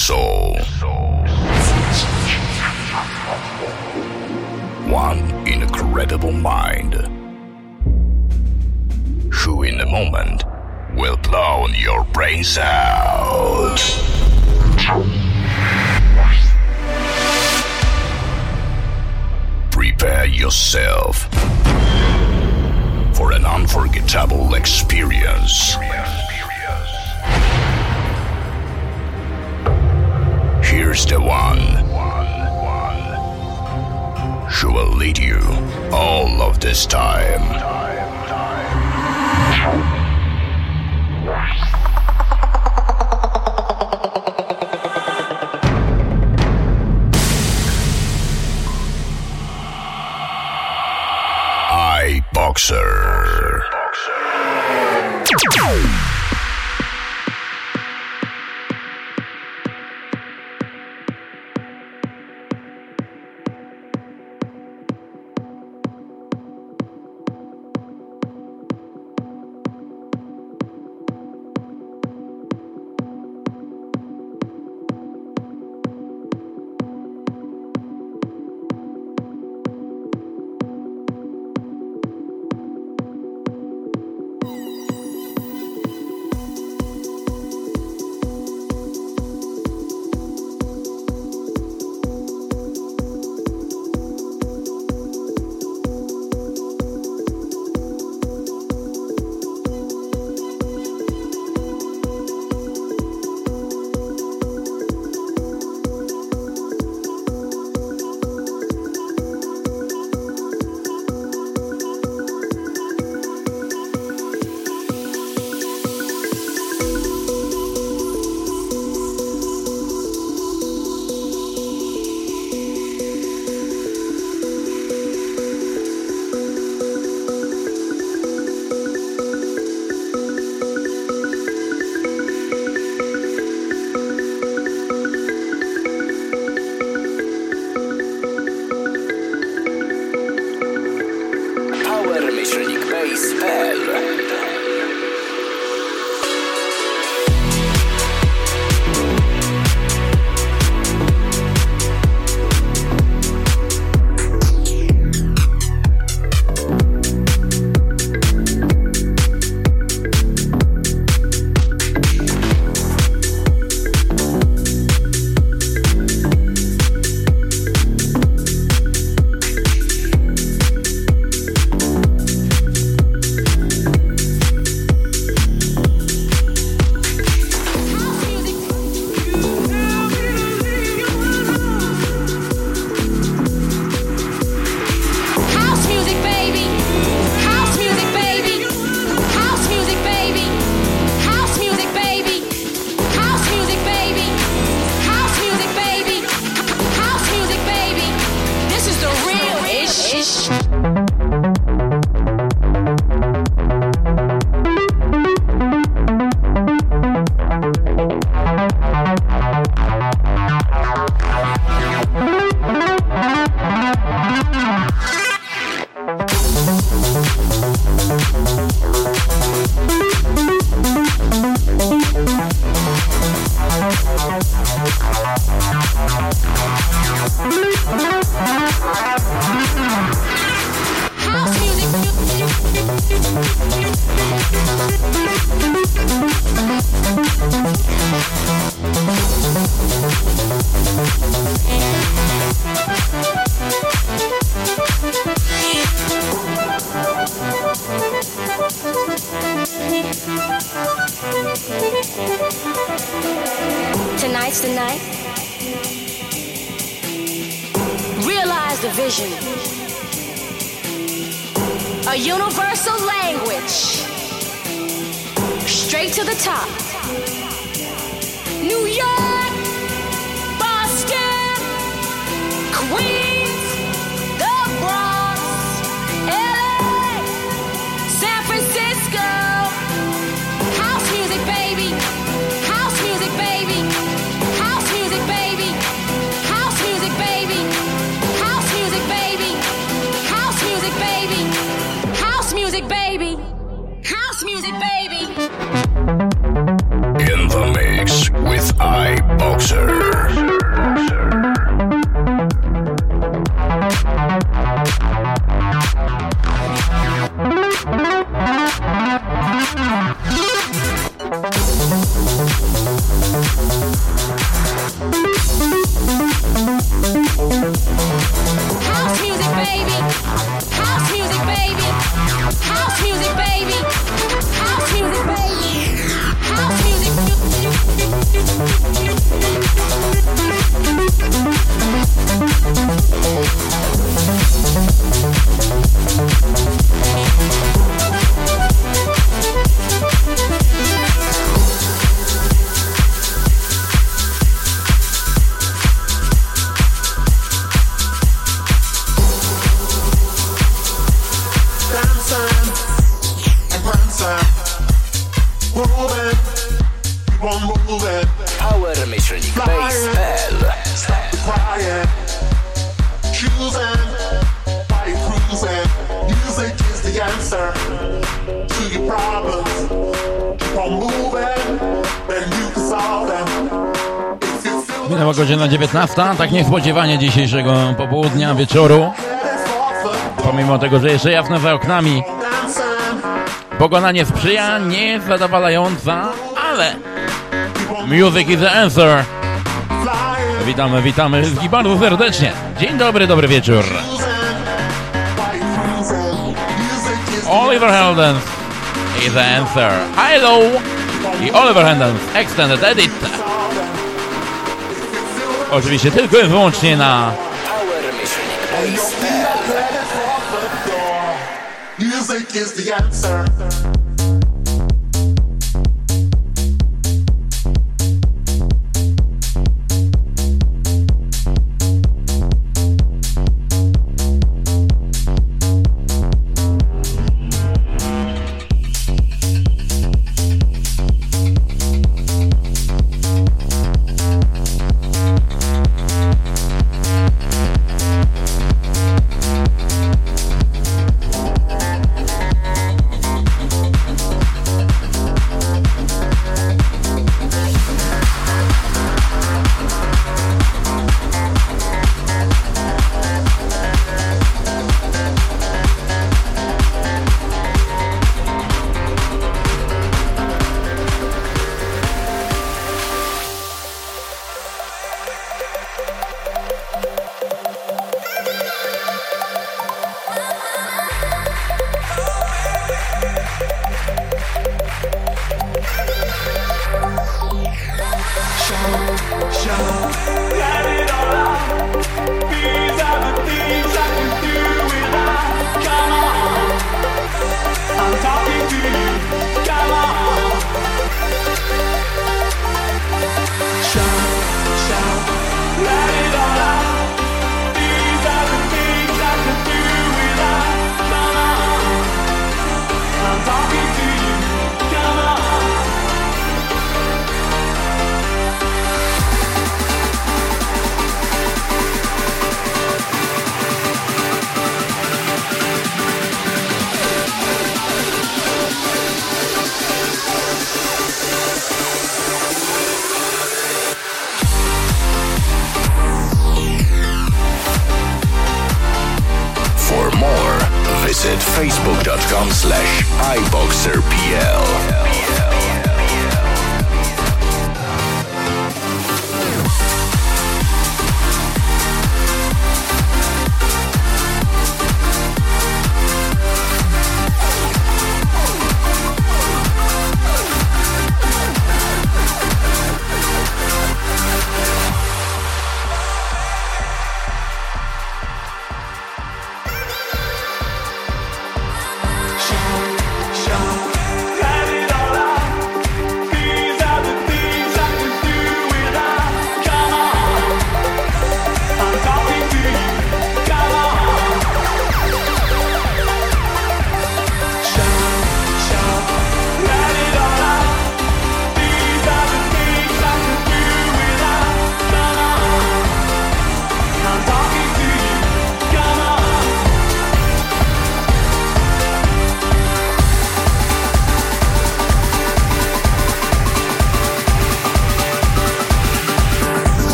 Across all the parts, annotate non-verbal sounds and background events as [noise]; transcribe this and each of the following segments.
soul. One incredible mind. Who in a moment will blow your brains out. Godzina 19, tak niespodziewanie dzisiejszego popołudnia, wieczoru. Pomimo tego, że jeszcze jasno za oknami. Pogoda nie sprzyja, nie zadowalająca, ale music is the answer. Witamy, witamy wszystkich bardzo serdecznie. Dzień dobry, dobry wieczór. Oliver Heldens is the answer. Hello i Oliver Heldens Extended Edit. Oczywiście tylko i wyłącznie na Music is the answer. 想 visit facebook.com slash iboxerpl.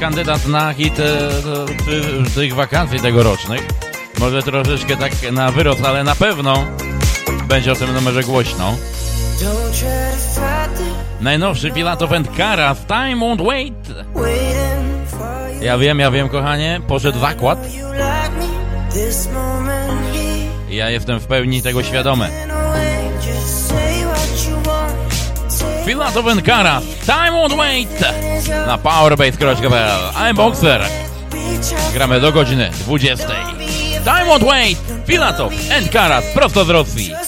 Kandydat na hit e, przy tych wakacji tegorocznych. Może troszeczkę tak na wyrost, ale na pewno będzie o tym numerze głośno. Najnowszy Filatov and Karas, Time Won't Wait. Ja wiem, ja wiem, kochanie, poszedł zakład. Ja jestem w pełni tego świadomy. Filatov and Karas, Time Won't Wait. Na powerbase.pl. I'm Boxer. Gramy do godziny 20. Time Won't Wait. Filatov and Karas, prosto z Rosji.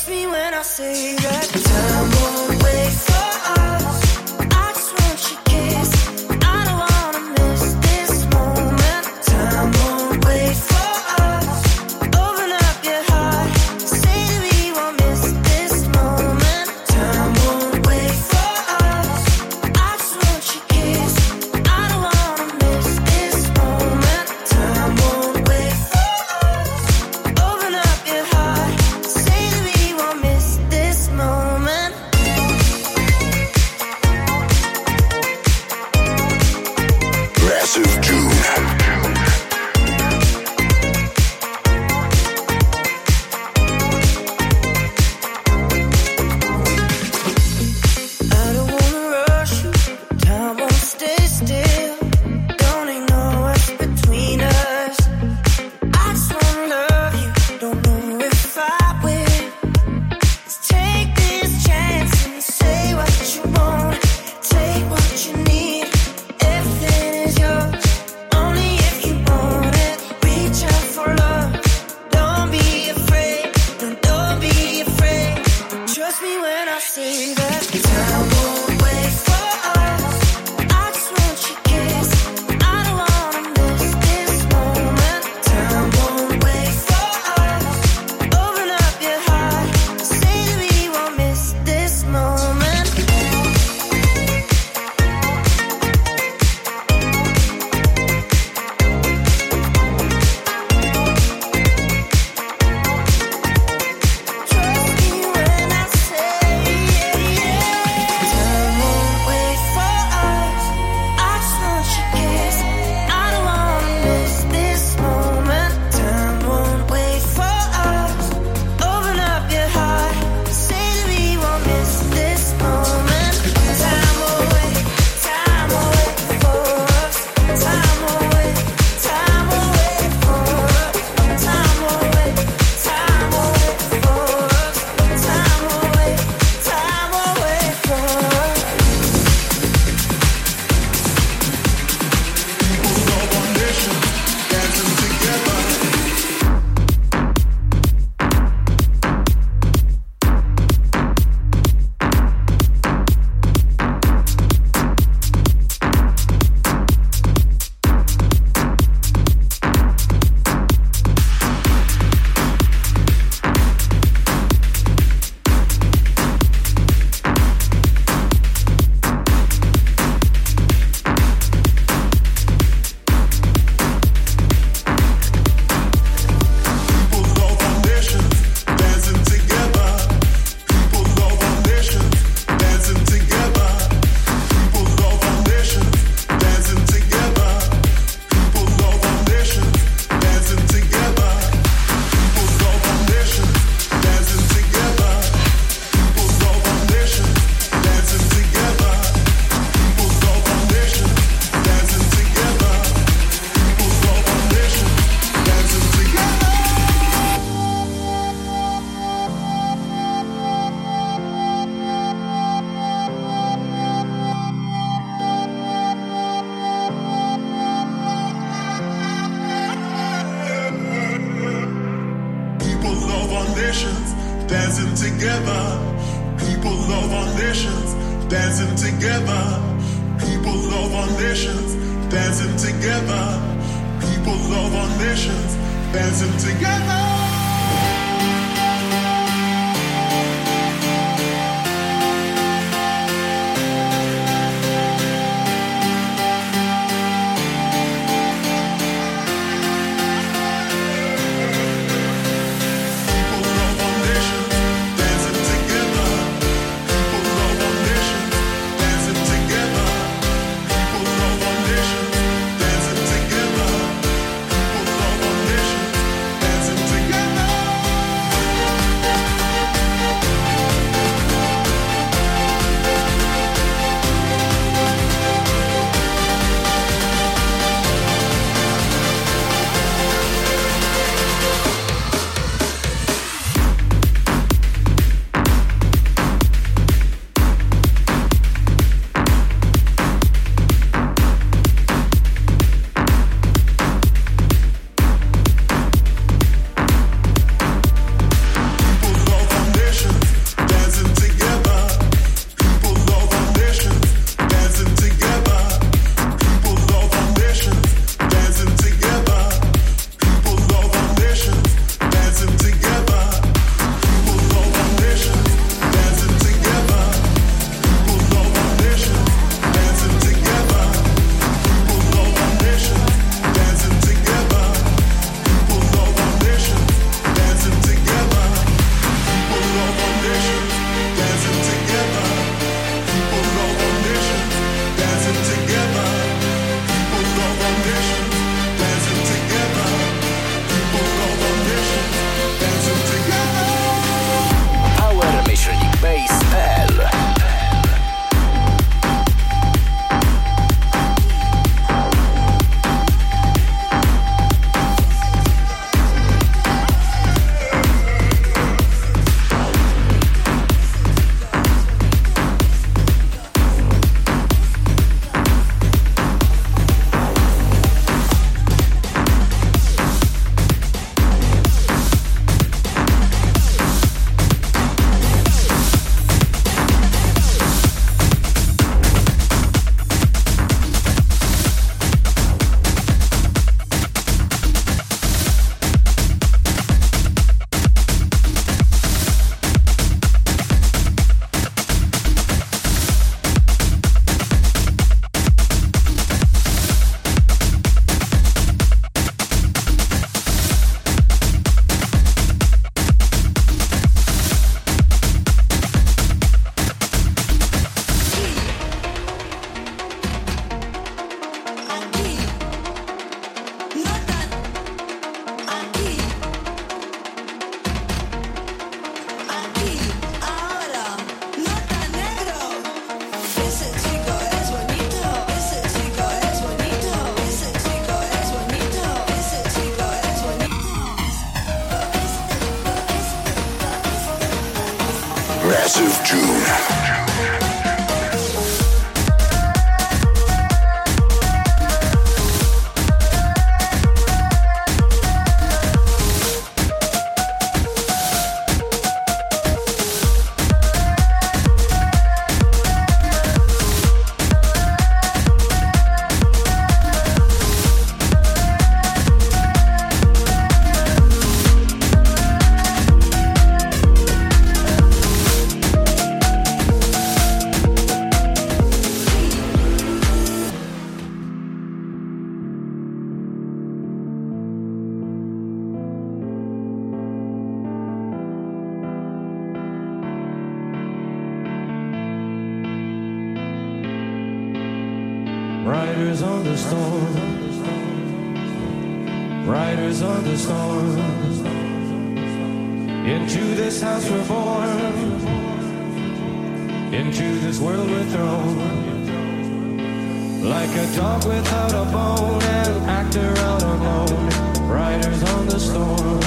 Like a dog without a bone, an actor out alone, riders on the storm.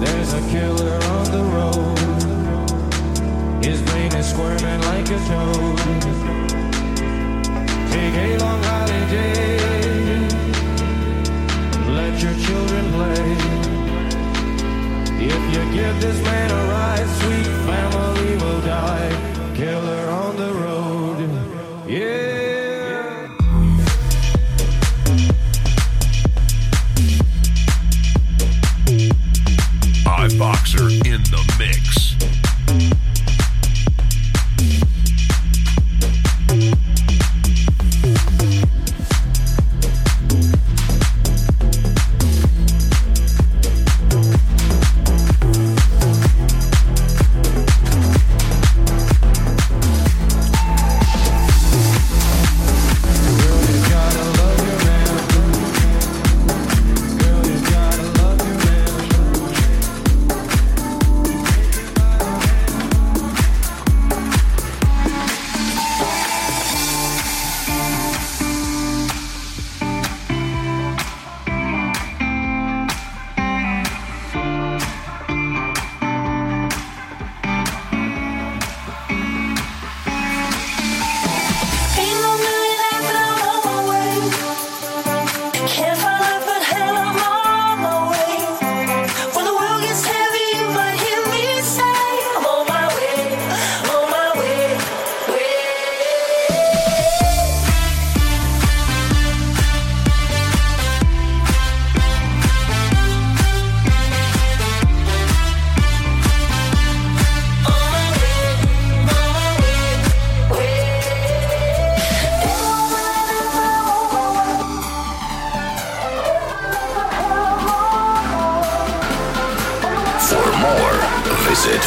There's a killer on the road. His brain is squirming like a toad. Take a long holiday. Let your children play. If you give this man a ride, sweet family will die. Killer on the road. Yeah. yeah. Boxer in the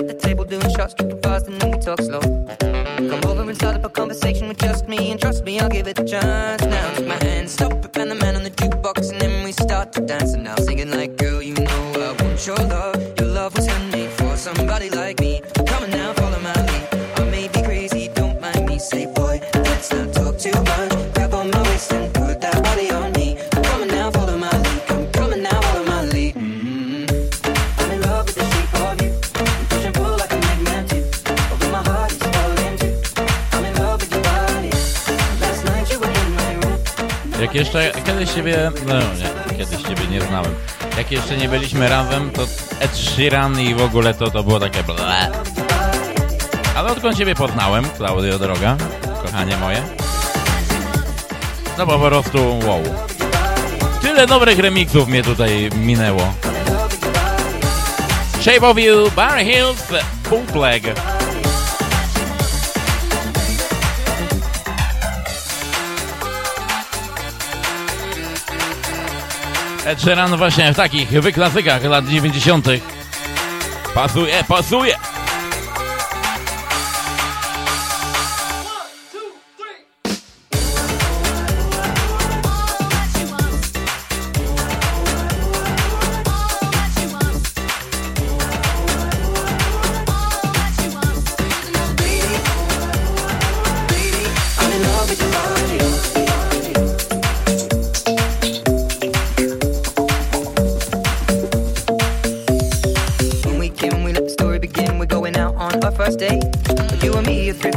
at the table doing shots, drinking fast, and then we talk slow. Come over and start up a conversation with just me, and trust me, I'll give it a chance. Now take my hand, stop it, and the man on the jukebox, and then we start to dance. And now singing like. siebie, no nie, kiedyś siebie nie znałem. Jak jeszcze nie byliśmy razem, to Ed Sheeran i w ogóle to, to było takie ble. Ale odkąd ciebie poznałem, Klaudio droga, kochanie moje, no bo po prostu wow. Tyle dobrych remixów mnie tutaj minęło. Shape of You, Barry Hills, Bootleg. Ed Sheeran właśnie w takich wyklasykach lat 90. Pasuje, pasuje!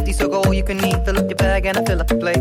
empty, so go all you can eat. Fill up your bag and I fill up the plate.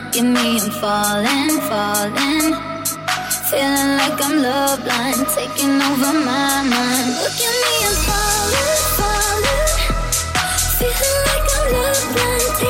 Look at me, I'm falling, falling. Feeling like I'm love blind, taking over my mind. Look at me, I'm falling, falling. Feeling like I'm love blind.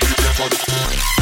funk, get that funk.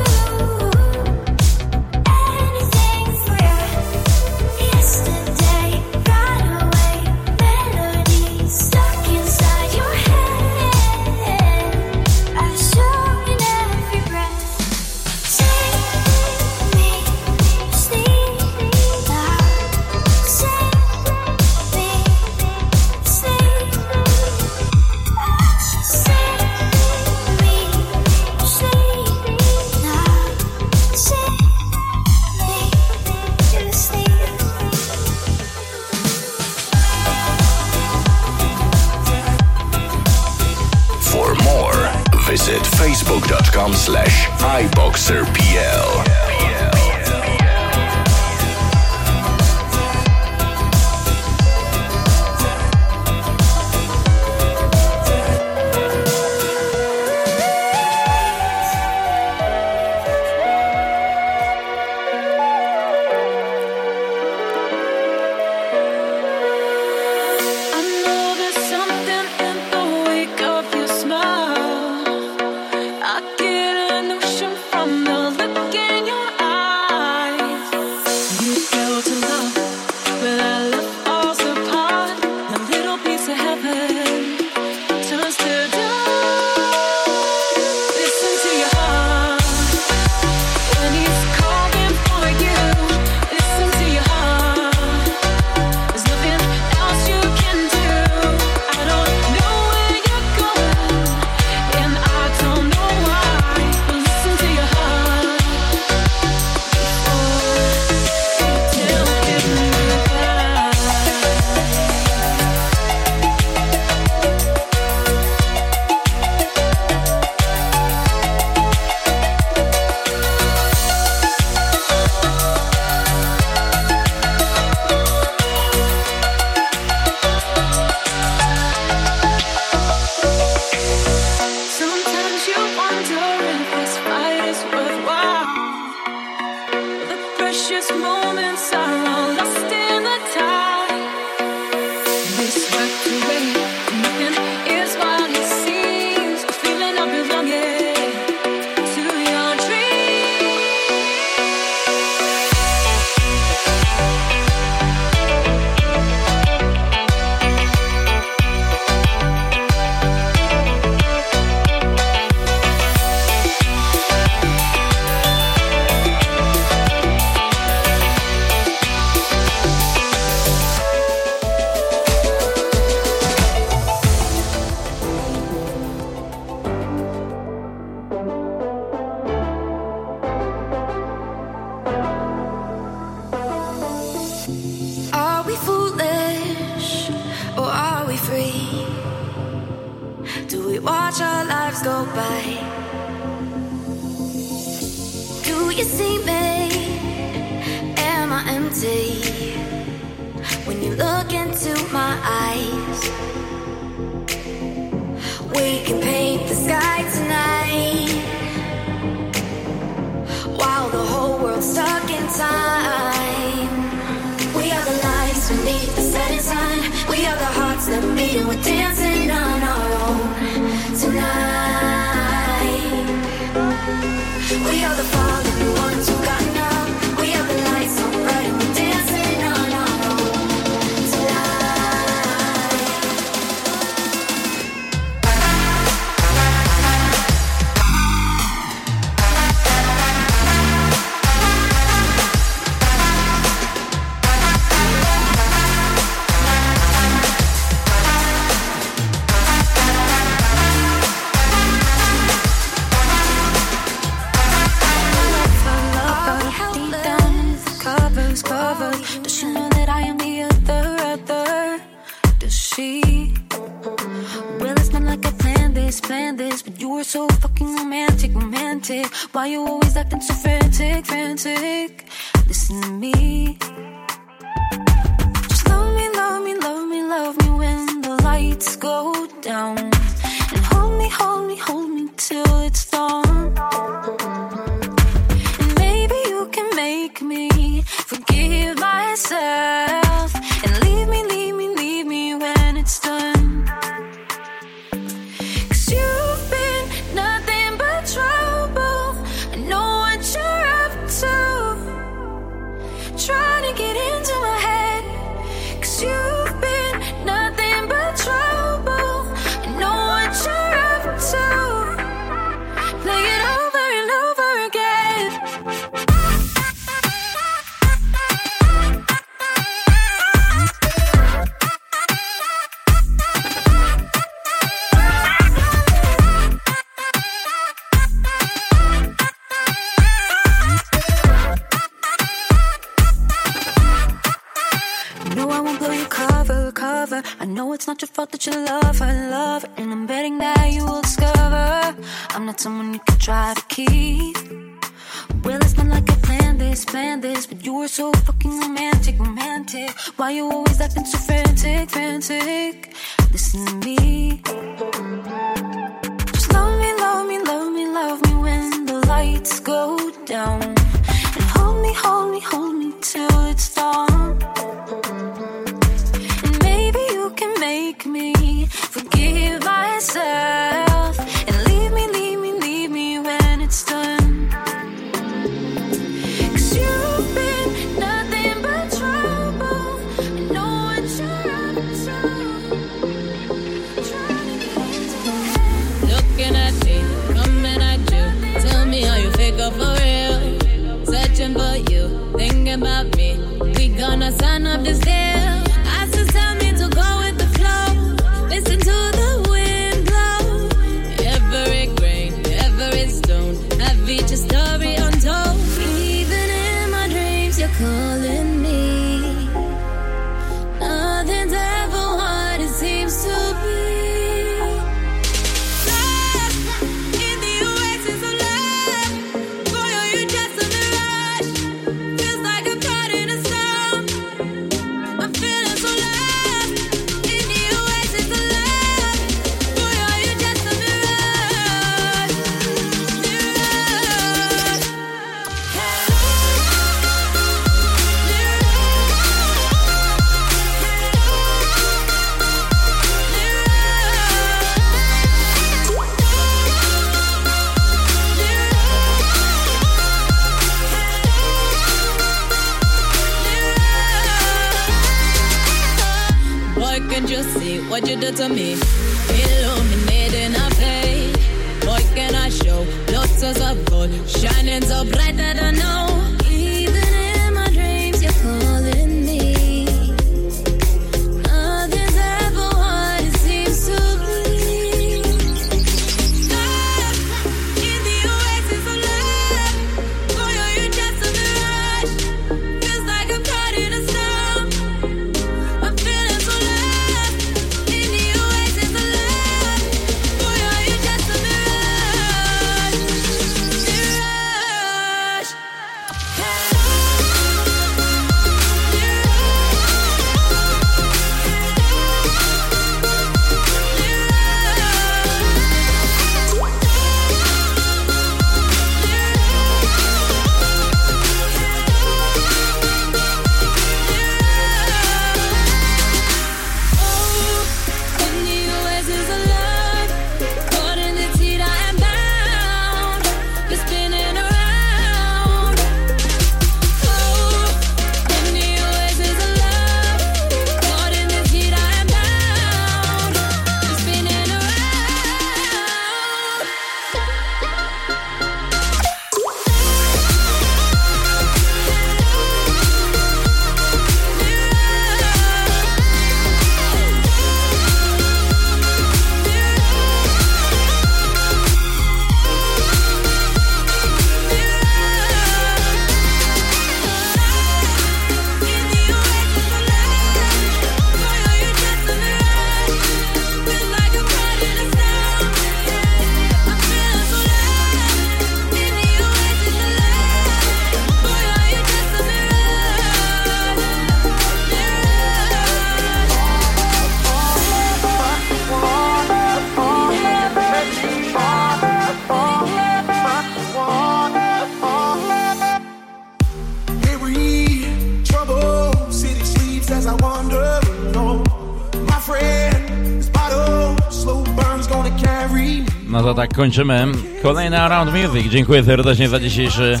kończymy kolejny Around Music. Dziękuję serdecznie za dzisiejszy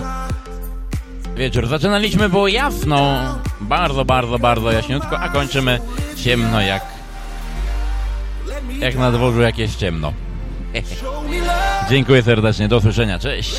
wieczór. Zaczynaliśmy było jasno, bardzo, bardzo, bardzo jaśniutko, a kończymy ciemno jak jak na dworzu jak jest ciemno. [laughs] Dziękuję serdecznie, do usłyszenia, cześć!